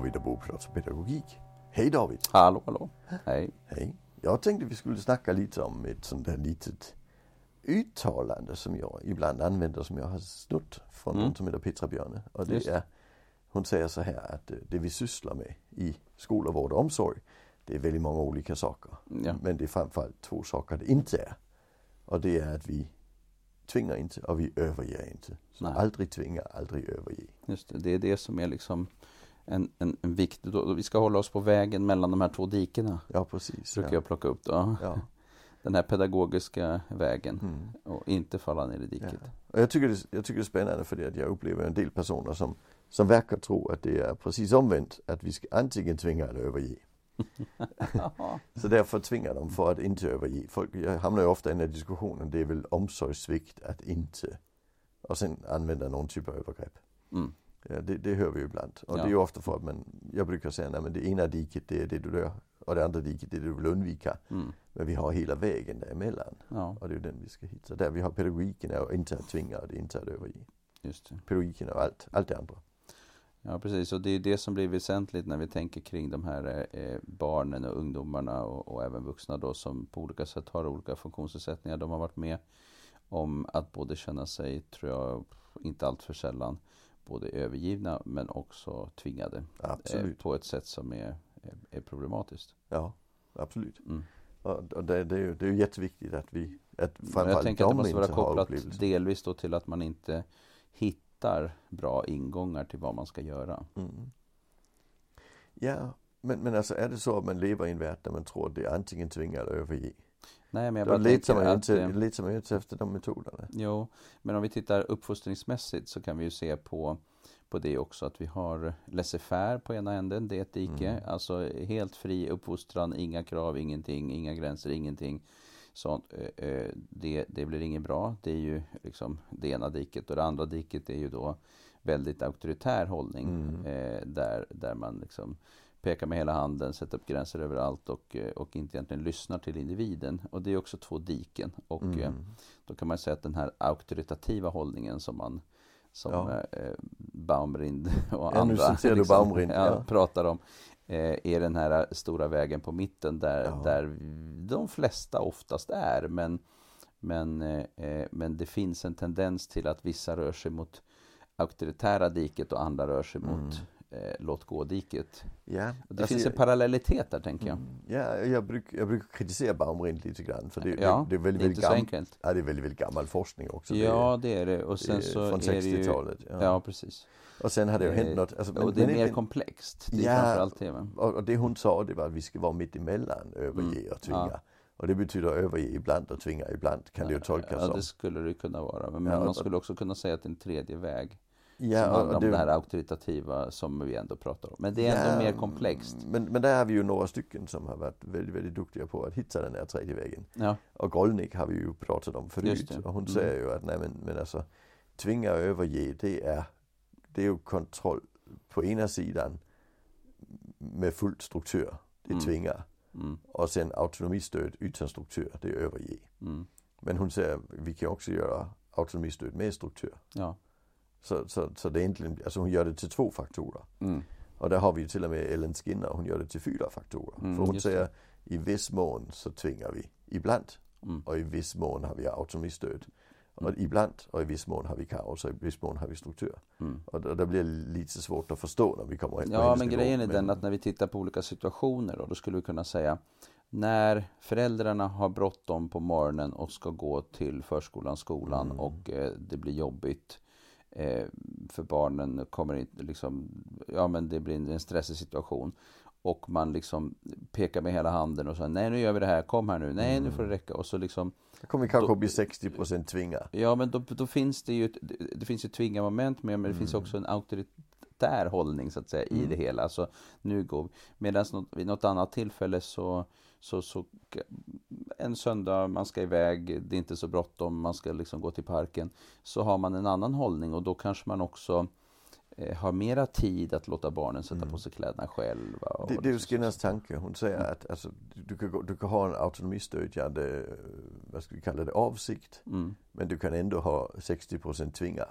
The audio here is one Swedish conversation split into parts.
David och Bo pratar pedagogik. Hej David! Hallå, hallå. Hej. Hej! Jag tänkte vi skulle snacka lite om ett sånt där litet uttalande som jag ibland använder som jag har snott från Mm. någon som heter Petra Björne. Och det Just. är, hon säger så här att eh, det vi sysslar med i skola, vård och omsorg det är väldigt många olika saker. Ja. Men det är framförallt två saker det inte är. Och det är att vi tvingar inte och vi överger inte. Så Nej. aldrig tvinga, aldrig överge. Just det, det är det som är liksom en, en, en viktig... Då, vi ska hålla oss på vägen mellan de här två dikena. Ja precis. Brukar Ja. jag plocka upp då. Ja. Den här pedagogiska vägen. Mm. Och inte falla ner i Ja. diket. Och jag, tycker det, jag tycker det är spännande för det att jag upplever en del personer som, som verkar tro att det är precis omvänt. Att vi ska antingen tvinga eller överge. Så därför tvingar de för att inte överge. Folk, jag hamnar ju ofta i den här diskussionen. Det är väl omsorgssvikt att inte. Och sen använda någon typ av övergrepp. Mm. Ja, det, det hör vi ju ibland. Och Ja. det är ju ofta för att man, jag brukar säga, men det ena diket det är det du dör. Och det andra diket det är det du vill undvika. Mm. Men vi har hela vägen däremellan. Ja, Och det är ju den vi ska hitta. Där vi har pedagogiken är att inte att tvinga och det är inte att överge. just det. Pedagogiken och allt, allt det andra. Ja, precis. Och det är det som blir väsentligt när vi tänker kring de här eh, barnen och ungdomarna och, och även vuxna då som på olika sätt har olika funktionsnedsättningar. De har varit med om att både känna sig, tror jag, inte allt för sällan, både övergivna men också tvingade. Eh, Absolut. på ett sätt som är, är, är problematiskt. Ja, absolut. Mm. Och, och det, det, är ju, det är ju jätteviktigt att vi, att jag tänker att det de måste vara kopplat delvis då till att man inte hittar bra ingångar till vad man ska göra. Mm. Ja, men, men alltså är det så att man lever i en värld där man tror att det är antingen tvinga eller överge. Nej, men jag bara letar man tänker att... letar man ju inte efter de metoderna. Jo, men om vi tittar uppfostringsmässigt så kan vi ju se på, på det också att vi har laissez-faire på ena änden, det är ett dike. Mm. Alltså helt fri uppfostran, inga krav, ingenting, inga gränser, ingenting. Sånt, eh, eh, det, det blir inget bra. Det är ju liksom det ena diket och det andra diket är ju då väldigt auktoritär hållning Mm. eh, där, där man liksom pekar med hela handen, sätter upp gränser överallt och, eh, och inte egentligen lyssnar till individen. Och det är också två diken. Och eh, Mm. då kan man säga att den här auktoritativa hållningen som man som Ja. eh, Baumrind och Ja, andra du Baumrind, ja, pratar om eh, är den här stora vägen på mitten där, Ja. där de flesta oftast är. Men, men, eh, eh, men det finns en tendens till att vissa rör sig mot auktoritära diket och andra rör sig mot eh, låt gå-diket. Ja, Det alltså, finns jag- en parallellitet där tänker jag. Ja, jag, bruk, jag brukar kritisera Baumrind lite grann. För det, Ja, det, det är väldigt, väldigt, så gam, enkelt. ja, det är väldigt, väldigt gammal forskning också. Ja, det är det. Och sen så från är det ju... 60-talet. Ja. Ja, precis. Och sen har det ju hänt Eh, något. Alltså, och det är mer men- komplext. Det Ja, framförallt det. Och, och det hon sa det var att vi ska vara mitt emellan överge och tvinga. Mm. Ja. Och det betyder överge ibland och tvinga ibland kan det ju tolkas Ja, som. det skulle det kunna vara. Men Ja, man skulle också kunna säga att det är en tredje väg. Ja, som handlar om det här auktoritativa som vi ändå pratar om. Men det är ändå Ja, mer komplext. Men, men där har vi ju några stycken som har varit väldigt, väldigt duktiga på att hitta den här tredje vägen. Ja, Och Golnick har vi ju pratat om förut. det. Och hon Mm. säger ju att nej men, men alltså tvinga och överge det är, det är ju kontroll på ena sidan med full struktur. Det Mm. tvinga. mm, Och sen autonomistöd utan struktur, det är överge. mm, Men hon säger vi kan också göra autonomistöd med struktur. ja, Så, så, så det är egentligen, alltså hon gör det till två faktorer. mm, Och där har vi ju till och med Ellen Skinner, hon gör det till fyra faktorer. Mm, För hon säger i viss mån så tvingar vi ibland. mm, Och i viss mån har vi autonomistöd. Och ibland och i viss mån har vi kaos och i viss mån har vi struktur. mm. Och det, det blir lite svårt att förstå när vi kommer på Ja, men nivå. grejen är den att när vi tittar på olika situationer då, då skulle vi kunna säga när föräldrarna har bråttom på morgonen och ska gå till förskolan, skolan Mm. och eh, det blir jobbigt för barnen kommer inte liksom, ja men det blir en stressig situation. Och man liksom pekar med hela handen och säger nej nu gör vi det här, kom här nu, nej nu får det räcka. Och så liksom Det kommer kanske då- bli 60% tvinga. Ja, men då, då finns det ju det finns ju tvingarmoment med, men det finns också en auktoritär hållning så att säga i det hela. Alltså, nu går Medan något, vid något annat tillfälle så, så, så en söndag, man ska iväg, det är inte så bråttom, man ska liksom gå till parken. Så har man en annan hållning och då kanske man också eh, har mera tid att låta barnen sätta på sig kläderna själva. och Det, det är ju liksom- Skinners tanke. Hon säger att alltså, du, kan, du kan ha en autonomistödjande, vad ska vi kalla det, avsikt. Mm, Men du kan ändå ha 60% tvinga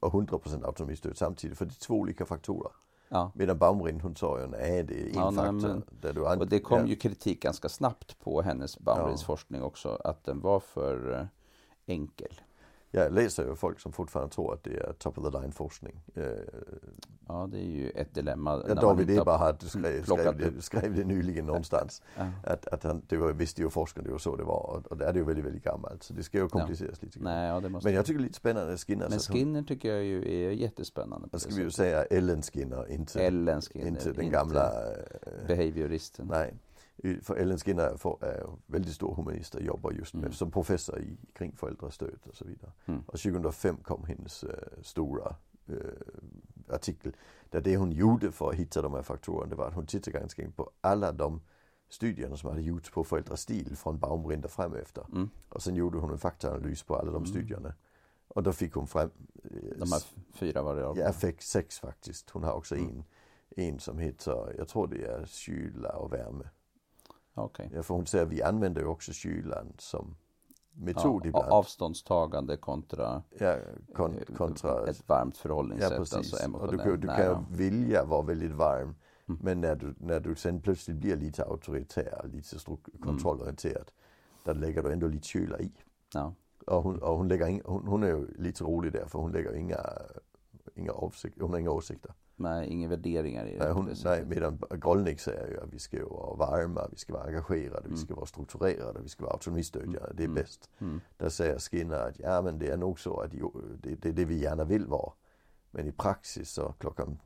och 100% autonomistöd samtidigt. För det är två olika faktorer. Ja. Medan Baumrind hon sa ju nej det är en Ja, nej, Och det kom ju kritik ganska snabbt på hennes Baumrinds forskning också, att den var för eh, enkel. Jag läser ju folk som fortfarande tror att det är top of the line forskning. Eh, Ja, det är ju ett dilemma. Ja, David Eberhard skrev, skrev, det, skrev det nyligen någonstans. Ja. Att, att han, det var, visste ju forskaren, det var så det var. Och, det är ju väldigt, väldigt gammalt. Så det ska ju kompliceras lite grann. Nej, ja, det måste... Men jag tycker det är lite spännande Skinner. Men Skinner tycker jag ju är jättespännande. Det ska vi ju säga Ellen Skinner, inte, Ellen Skinner, inte den gamla. eh, Behavioristen. nej. För Ellen Skinner är väldigt stor humanist och jobbar just med, Mm. som professor i, kring föräldrastöd och så vidare. Mm. Och 2005 kom hennes eh, stora eh, artikel. Där det hon gjorde för att hitta de här faktorerna det var att hon tittade ganska in på alla de studierna som hade gjorts på föräldrastil från Baumrind och fram efter. Mm. Och sen gjorde hon en faktaanalys på alla de Mm. studierna. Och då fick hon fram, eh, De här fyra variablerna. jag fick sex faktiskt. Hon har också Mm. en, en som heter, jag tror det är kyla och värme. Okej. Ja, för hon säger vi använder ju också kylan som metod Ja, ibland. avståndstagande kontra ja, kon, eh, kontra ett varmt förhållningssätt. Ja precis. Alltså och du, du kan nära. ju vilja vara väldigt varm. Mm. Men när du, när du sen plötsligt blir lite auktoritär, lite stru- kontrollorienterad. Där lägger du ändå lite kyla i. Ja. Och hon, och hon, lägger in, hon, hon är ju lite rolig där för hon lägger inga, inga, avsikt, hon har inga åsikter. Nej, inga värderingar i det. Nej, hon, det nej, medan Grolnik säger ju att vi ska vara varma, vi ska vara engagerade, Mm. vi ska vara strukturerade, vi ska vara autonomistödjande. Det är Mm. bäst. Mm. Där säger Skinner att ja men det är nog så att jo, det, det är det vi gärna vill vara. Men i praxis så klockan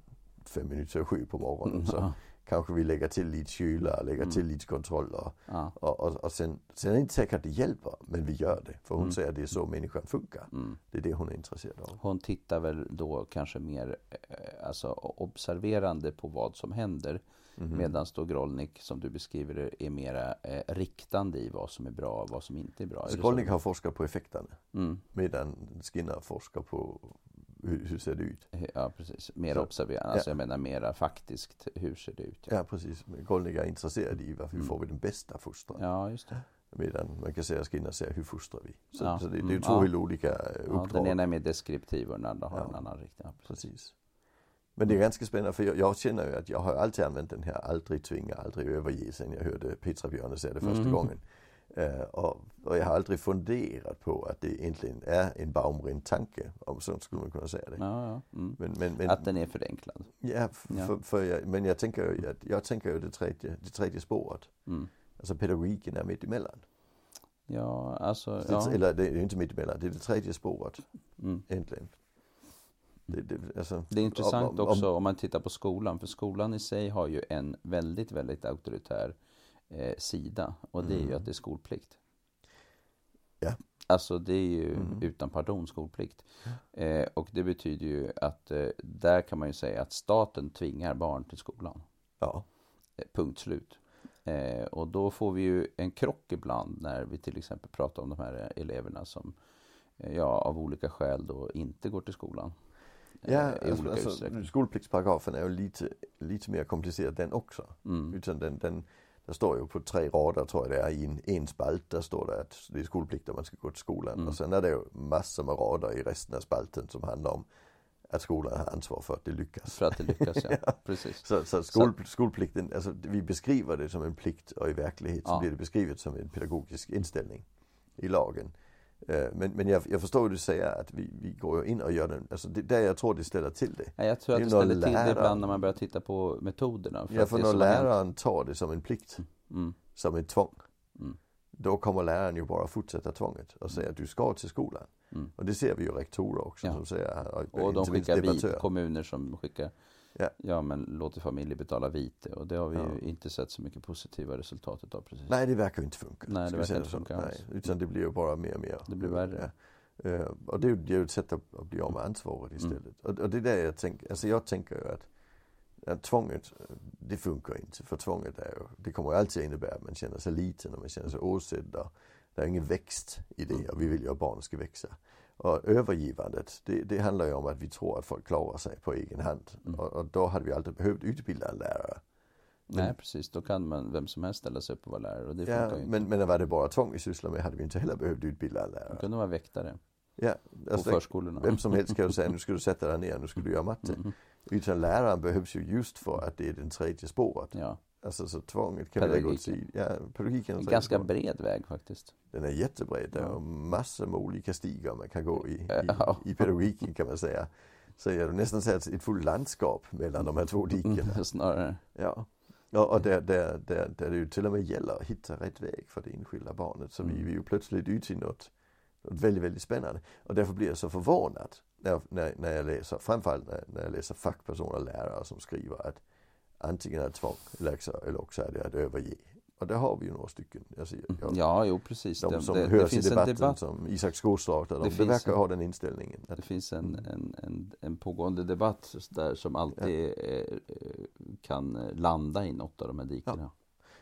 fem minuter över sju på morgonen så. Kanske vi lägger till lite kyla, lägger Mm. till lite kontroll och, Ja. och, och, och sen, sen är det inte säkert att det hjälper men vi gör det. För hon Mm. säger att det är så människan funkar. Mm. Det är det hon är intresserad av. Hon tittar väl då kanske mer eh, alltså, observerande på vad som händer. Mhm. Medan då Grolnik, som du beskriver det, är mera eh, riktande i vad som är bra och vad som inte är bra. Är så? Skolnik har forskat på effekterna Mm. medan Skinner forskar på hur, hur ser det ut. Ja, precis. Mer observerande. Alltså jag menar mera faktiskt. Hur ser det ut? Ja precis, men Skolnik är intresserad i varför Mm. får vi den bästa fostran. Ja, just det. Medan man kan säga att Skinner säger hur fostrar vi. Så, Ja, så det, det är mm, två ja. helt olika Ja, uppdrag. den ena är mer deskriptiv och den andra har Ja. en annan riktning. Ja, precis. Precis. Men det är ganska spännande för jag, jag känner ju att jag har alltid använt den här aldrig tvinga, aldrig överge sen jag hörde Petra Björne säga det första Mhm. gången. Eh, och, och jag har aldrig funderat på att det egentligen är en Baumrind tanke, om så skulle man kunna säga det. Ja, ja. Mm. Men, men, men, Att den är förenklad. ja, Ja. För, för jag, men jag tänker ju att, jag tänker ju det tredje, det tredje spåret. Mm. Alltså pedagogiken är mitt emellan. Ja, alltså. Det, Ja. Eller det är inte mitt emellan, det är det tredje spåret Mm. egentligen. Det, det, alltså, Det är intressant om- om- också om man tittar på skolan, för skolan i sig har ju en väldigt, väldigt auktoritär eh, sida och det är ju Mm. att det är skolplikt. Ja. Alltså det är ju Mm. utan pardon skolplikt. Eh, och det betyder ju att eh, där kan man ju säga att staten tvingar barn till skolan. Ja, Eh, punkt slut. Eh, och då får vi ju en krock ibland när vi till exempel pratar om de här eleverna som eh, ja, av olika skäl då inte går till skolan. eh, Ja, alltså, alltså, skolpliktsparagrafen är ju lite, lite mer komplicerad den också. Mm. Utan den, den, det står ju på tre rader tror jag det är, i en, en spalt där står det att det är skolplikt om man ska gå till skolan. Mm. Och sen är det ju massor med rader i resten av spalten som handlar om att skolan har ansvar för att det lyckas. För att det lyckas, ja. Ja. Precis. Så, så skol, skolplikten, alltså vi beskriver det som en plikt och i verklighet så Ja. blir det beskrivet som en pedagogisk inställning i lagen. Eh, Men, men jag, jag förstår hur du säger att vi, vi går in och gör den, alltså det där jag tror det ställer till det. Ja, jag tror Det att ju det ställer till det ibland när man börjar titta på metoderna. Ja, att för det när läraren tar det som en plikt, Mm, som en tvång, Mm. då kommer läraren ju bara fortsätta tvånget och säga att du ska till skolan. mm. Och det ser vi ju rektorer också Ja. som säger här, Och de skickar debattörer. kommuner som skickar, Ja. ja men låter familjer betala vite. Och det har vi Ja. ju inte sett så mycket positiva resultat utav precis. Nej, det verkar ju inte funka. Nej, det verkar inte funka alls. utan det blir ju bara mer och mer. Det blir värre. Ja. Eh, Och det är ju det är ju ett sätt att, att bli av med ansvaret Mm. istället. Och, och det är det jag tänker, alltså jag tänker ju att, att tvånget, det funkar inte. För tvånget är ju, det kommer ju alltid innebära att man känner sig liten och man känner sig åsedd. Det är ingen växt i Mm. det och vi vill ju att barn ska växa. Och övergivandet, det, det handlar ju om att vi tror att folk klarar sig på egen hand. Mm. Och, och då hade vi aldrig behövt utbilda en lärare. Nej precis, då kan man, vem som helst ställa sig upp och vara lärare. Och det Ja, ju inte. men, men var det bara tvång vi sysslar med hade vi inte heller behövt utbilda en lärare. kunde vara väktare Ja, på alltså, förskolorna. vem som helst kan ju säga nu ska du sätta dig ner, nu ska du göra matte. Mm. Utan läraren behövs ju just för att det är den tredje spåret. Ja. Alltså så tvånget kan man gott säga. Ja, pedagogiken En ganska spåret. bred väg faktiskt. Den är jättebred. Det är Ja. massor med olika stigar man kan gå i, i, Ja. i pedagogiken kan man säga. Så jag nästan säga ett fullt landskap mellan de här två dikena. Mm, snarare. Ja. Och, och där, där, där, där det ju till och med gäller att hitta rätt väg för det enskilda barnet. Så vi, Mm. vi är ju plötsligt ute i något, något väldigt, väldigt spännande. Och därför blir jag så förvånad när, när, när jag läser, framförallt när, när jag läser fackpersoner och lärare som skriver att antingen är det tvång läxor eller också är det att överge. Och där har vi ju några stycken. Alltså, jag, Ja, jo precis. de Det, som det, det hörs i finns en debatten debatt. som Isak Skårstad, de, Det det verkar en- ha den inställningen. Att, Det finns en, en, en, en pågående debatt där som alltid eh, eh, kan landa i något av de här dikena.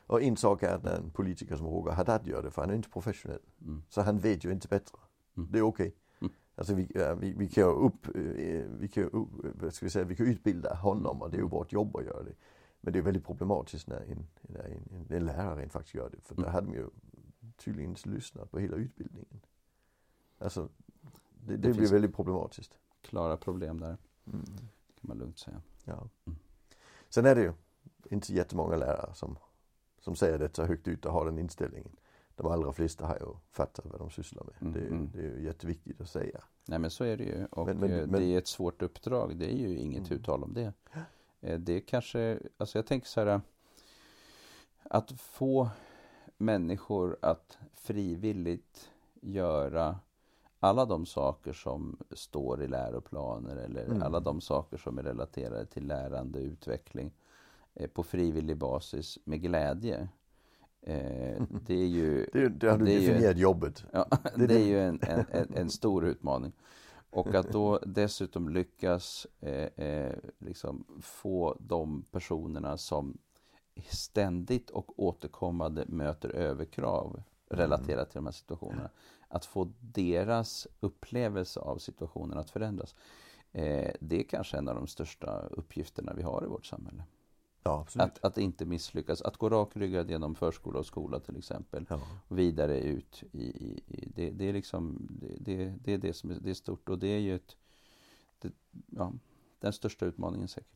och en sak är att när en politiker som Roger Haddad gör det, för han är inte professionell. Mm. Så han vet ju inte bättre. Mm. Det är okej. Mm. Alltså vi, vi, vi kan upp, eh, vi kan, upp, ska vi säga, vi kan utbilda honom och det är ju vårt jobb att göra det. Men det är väldigt problematiskt när en, när en, en, lärare faktiskt gör det. För där Mm. hade de ju tydligen inte lyssnat på hela utbildningen. Alltså, det, det, Det blir väldigt problematiskt. Klara problem där, Mm. kan man lugnt säga. Ja. Mm. Sen är det ju inte jättemånga lärare som, som säger detta högt ut och har den inställningen. De allra flesta har ju fattat vad de sysslar med. Mm, Det, är, mm. det är ju jätteviktigt att säga. Nej men så är det ju. Och Men- men- eh, det är ett svårt uppdrag. Det är ju inget Mm. uttal om det. Eh, Det är kanske, alltså jag tänker så här. Att få människor att frivilligt göra alla de saker som står i läroplaner eller Mm. alla de saker som är relaterade till lärande och utveckling eh, på frivillig basis med glädje. Eh, det är ju Det, det har du Det är ju- definierat jobbet. Ja, Det är det är ju en, en, en, en stor utmaning. Och att då dessutom lyckas eh, eh, liksom få de personerna som ständigt och återkommande möter överkrav relaterat till de här situationerna. Att få deras upplevelse av situationen att förändras. Eh, det är kanske en av de största uppgifterna vi har i vårt samhälle. Ja. Att, att inte misslyckas. Att gå rakryggad genom förskola och skola till exempel Ja. och vidare ut i, i, i det, det är liksom det, det, det är det som är, det är stort och det är ju ett det, ja, den största utmaningen säkert.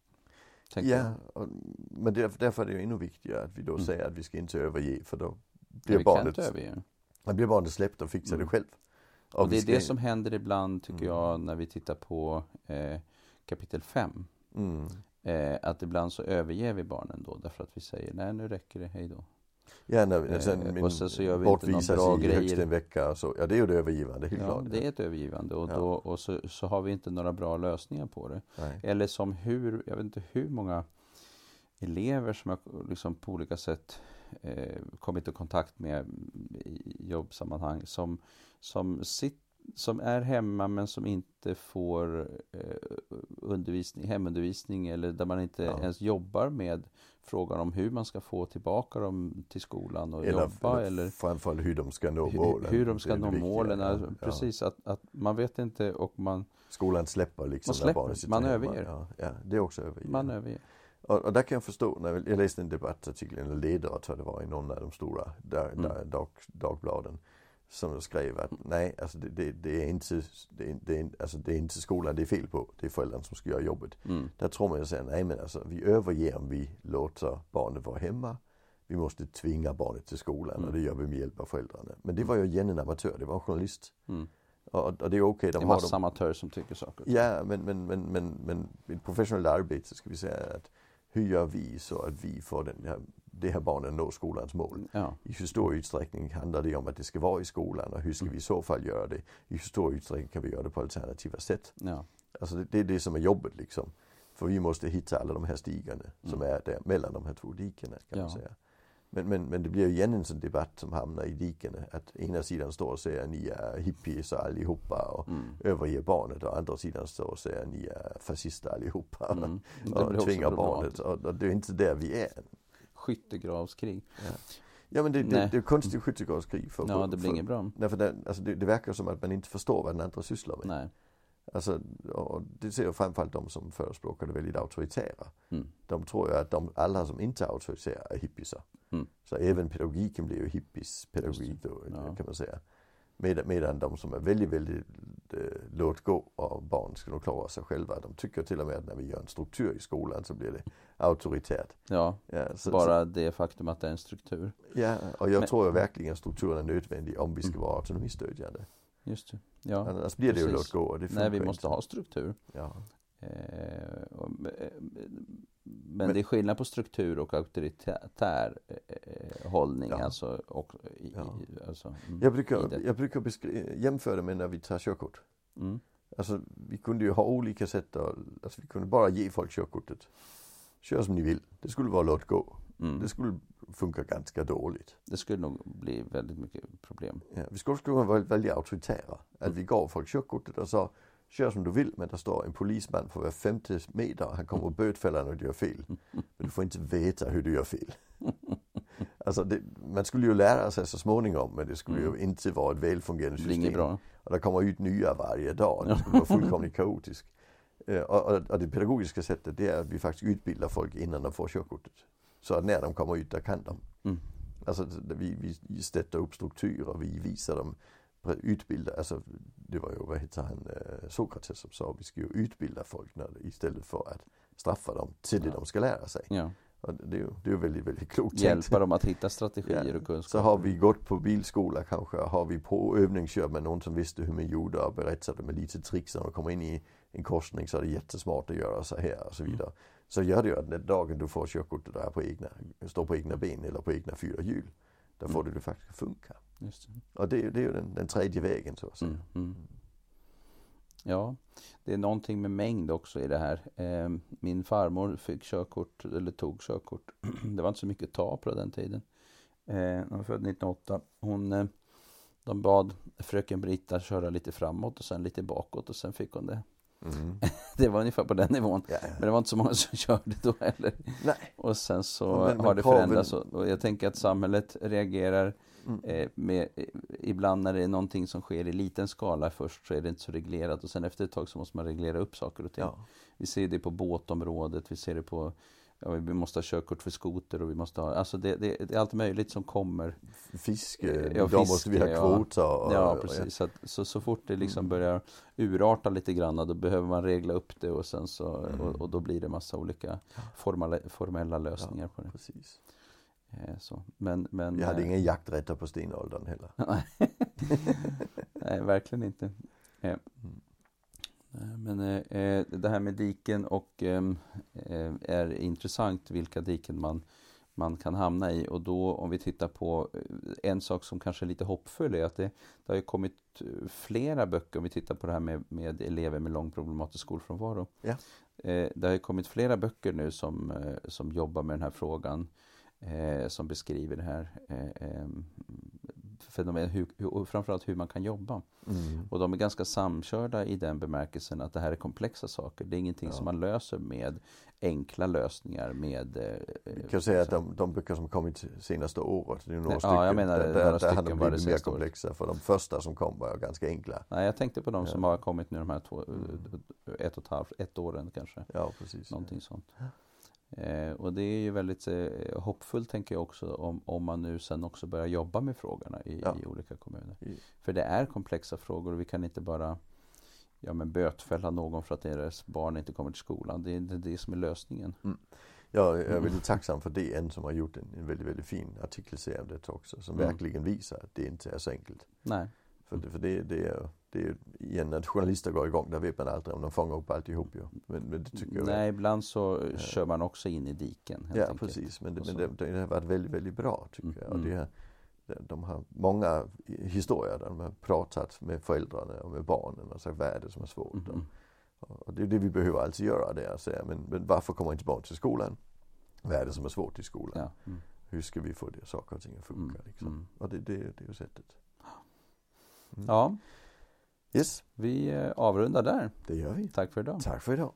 Ja, och, men därför, därför är det ju ännu viktigare att vi då Mm. säger att vi ska inte överge för då blir kan barnet, överge. blir barnet släppt och fixar Mm. det själv. Och det vi är det som händer ibland tycker Mm. jag när vi tittar på eh, kapitel 5. Mm. Eh, att ibland så överger vi barnen då därför att vi säger nej nu räcker det, hej då. Ja, när, Eh, sen min och sen så gör vi inte bortvisas bra i högst grejer. en vecka så. Ja, det är ju det övergivande, helt Ja, klart. det är ett övergivande och, Ja. då, och så, så har vi inte några bra lösningar på det. Nej. Eller som hur, jag vet inte hur många elever som jag liksom på olika sätt eh, kommit i kontakt med i jobbsammanhang som, som, sit, som är hemma men som inte får eh, undervisning, hemundervisning eller där man inte Ja. ens jobbar med frågan om hur man ska få tillbaka dem till skolan och Eller, jobba eller framförallt hur de ska nå målen. hur de ska nå målen. Alltså, ja. Precis, att, att man vet inte och man, Skolan släpper liksom Man släpper, man överger. Ja, ja, det är också övergivande. man överger. Och, och där kan jag förstå, när jag läste en debattartikel, eller ledare tror jag det var i någon av de stora dag, Mm. dag, dagbladen. Som skrev att nej, alltså det, det, det är inte, det är, det är, alltså det är inte skolan det är fel på. Det är föräldrarna som ska göra jobbet. Mm. Där tror man ju säga, nej men alltså vi överger om vi låter barnet vara hemma. Vi måste tvinga barnet till skolan Mm. och det gör vi med hjälp av föräldrarna. Men det var ju igen en amatör, det var en journalist. Mm. Och, och det är okej, Det de är har massa de, amatörer som tycker saker. Ja, men, men, men, men, men i professionellt arbete ska vi säga att hur gör vi så att vi får den här, det här barnen nå skolans mål? Ja. I hur stor utsträckning handlar det om att det ska vara i skolan och hur ska Mm. vi i så fall göra det? I hur stor utsträckning kan vi göra det på alternativa sätt? ja. Alltså det, det är det som är jobbet liksom. För vi måste hitta alla de här stigarna som Mm. är där mellan de här två dikena kan man Ja. säga. Men, men, men det blir ju igen en sån debatt som hamnar i dikena. Att ena sidan står och säger ni är hippies allihopa och Mm. överger barnet och andra sidan står och säger ni är fascister allihopa. Mm. Och tvingar barnet. Och, och det är inte där vi är. Skyttegravskrig. Ja men det, det, det är konstigt skyttegravskrig. För, Ja, det blir för, inget bra. Nej, för det, alltså det, det verkar som att man inte förstår vad den andra sysslar med. Nej. Alltså, och det ser jag framförallt de som förespråkar det väldigt auktoritära. Mm. De tror ju att de, alla som inte är auktoritära är hippisar. Så även pedagogiken blir ju hippies pedagogik Just då, Ja. kan man säga. Medan, medan de som är väldigt, väldigt eh, låt gå och barn ska nog klara sig själva. De tycker till och med att när vi gör en struktur i skolan så blir det auktoritärt. Ja, Ja, så, bara det faktum att det är en struktur. så, ja och jag Men- tror ju verkligen att strukturen är nödvändig om vi ska Mm. vara autonomistödjande. Just det. Ja, Annars blir det ju precis. låt gå det nej vi måste inte. ha struktur. Ja. Eh, och, eh, men, Men- det är skillnad på struktur och auktoritär eh, hållning. Ja. Alltså, och, i, Ja. alltså, mm, Jag brukar, det. jag brukar jämföra med när vi tar körkort. Mm. Alltså vi kunde ju ha olika sätt att, alltså vi kunde bara ge folk körkortet. Kör som ni vill. Det skulle vara låt gå. Mm. Det skulle funka ganska dåligt. Det skulle nog bli väldigt mycket problem. Ja, vi skulle kunna vara väldigt auktoritära. Att vi gav folk körkortet och sa kör som du vill men där står en polisman för var femte meter han kommer att bötfälla när du gör fel. Men du får inte veta hur du gör fel. Alltså det, man skulle ju lära sig så småningom men det skulle Mm. ju inte vara ett välfungerande Det system. inget bra. Och det kommer ut nya varje dag. Det skulle vara fullkomligt kaotiskt. Eh, Och, och, och det pedagogiska sättet det är att vi faktiskt utbildar folk innan de får körkortet. Så att när de kommer ut där kan de. Mm. Alltså det- vi, vi sätter upp strukturer, vi visar dem, pre- utbilda, alltså det var ju, vad heter han, eh, Sokrates som sa, vi ska ju utbilda folk när, istället för att straffa dem till det Ja. de ska lära sig. Ja. Och det är det är väldigt, väldigt klokt. Hjälpa dem att hitta strategier Ja. och kunskap. Så har vi gått på bilskola kanske, har vi på övningskört med någon som visste hur man gjorde och berättade med lite tricks när de kommer in i en korsning så är det jättesmart att göra så här och så Mm. vidare. Så gör det ju att den dagen du får körkortet och är på egna, står på egna ben eller på egna fyra hjul, då får Mm. det ju faktiskt funka. Just det. Och det, är- det är ju den, den tredje vägen så att säga. Mm, mm. Ja, det är någonting med mängd också i det här. Eh, min farmor fick körkort, eller tog körkort. Det var inte så mycket att ta på den tiden. Eh, hon var född 1908. Hon, eh, de bad fröken Britta köra lite framåt och sen lite bakåt och sen fick hon det. Mm. Det var ungefär på den nivån. Ja, Men det var inte så många som körde då heller. Nej. Och sen så Ja, men- men har det förändrats och och jag tänker att samhället reagerar Mm. eh, med, eh, ibland när det är någonting som sker i liten skala först så är det inte så reglerat och sen efter ett tag så måste man reglera upp saker och ting. Ja. Vi ser det på båtområdet, vi ser det på Ja, vi måste ha körkort för skoter och vi måste ha, alltså det, det, det är allt möjligt som kommer. Fiske, Ja, då måste vi ha fiske, ja. Ja, precis. Så, att, så, så fort det liksom Mm. börjar urarta lite grann då behöver man regla upp det och sen så, Mm. och, och då blir det massa olika formala, formella lösningar på det. Precis. Eh, Så. Men, men, Vi hade eh, inga jakträtter på stenåldern heller. Nej, verkligen inte. Eh, Mm. Eh, Men eh, eh, det här med diken och ehm, eh, är intressant vilka diken man, man kan hamna i. Och då om vi tittar på eh, en sak som kanske är lite hoppfull är att det, det har kommit flera böcker om vi tittar på det här med, med elever med lång problematisk skolfrånvaro. Ja. Eh, det har kommit flera böcker nu som, som jobbar med den här frågan. Som beskriver det här eh, eh, fenomen, hur, hur, framförallt hur man kan jobba. Mm. Och de är ganska samkörda i den bemärkelsen att det här är komplexa saker. Det är ingenting Ja. som man löser med enkla lösningar med... eh, Vi kan säga att de, de böcker som kommit senaste året, det är några Ja, stycken, jag menar där, några där, har de blivit mer komplexa. För de första som kom var ganska enkla. Nej, jag tänkte på de som Ja. har kommit nu de här två, Mm. ett och ett halvt, ett åren kanske. Ja, precis. Någonting sånt. Eh, och det är ju väldigt eh, hoppfullt tänker jag också om, om man nu sen också börjar jobba med frågorna i, Ja. i olika kommuner. I- För det är komplexa frågor och vi kan inte bara ja, men bötfälla någon för att deras barn inte kommer till skolan. Det är inte det som är lösningen. Ja, jag Mm. är väldigt tacksam för DN som har gjort en, en väldigt, väldigt fin artikelserie om det också. Som Mm. verkligen visar att det inte är så enkelt. Nej. För, det, för det, det är det är igen när journalister går igång, där vet man aldrig om de fångar upp alltihop ju. Men, men det tycker jag är- Nej, ibland så kör man också in i diken. helt Ja enkelt. precis, men, det, men det, det har varit väldigt, väldigt bra tycker Mm, jag. Och mm. det, de har många historier där de har pratat med föräldrarna och med barnen och sagt vad är det som är svårt. Mhm. Och det är det vi behöver alltså göra det, att säga men, men varför kommer inte barn till skolan? Vad är det som är svårt i skolan? Ja. Mm. Hur ska vi få det, saker och ting att funka? Mm. Liksom? Mm. Och det, det, det är ju sättet. Mm. ja, Yes, vi eh, avrundar där. det gör vi. Tack för idag. Tack för idag.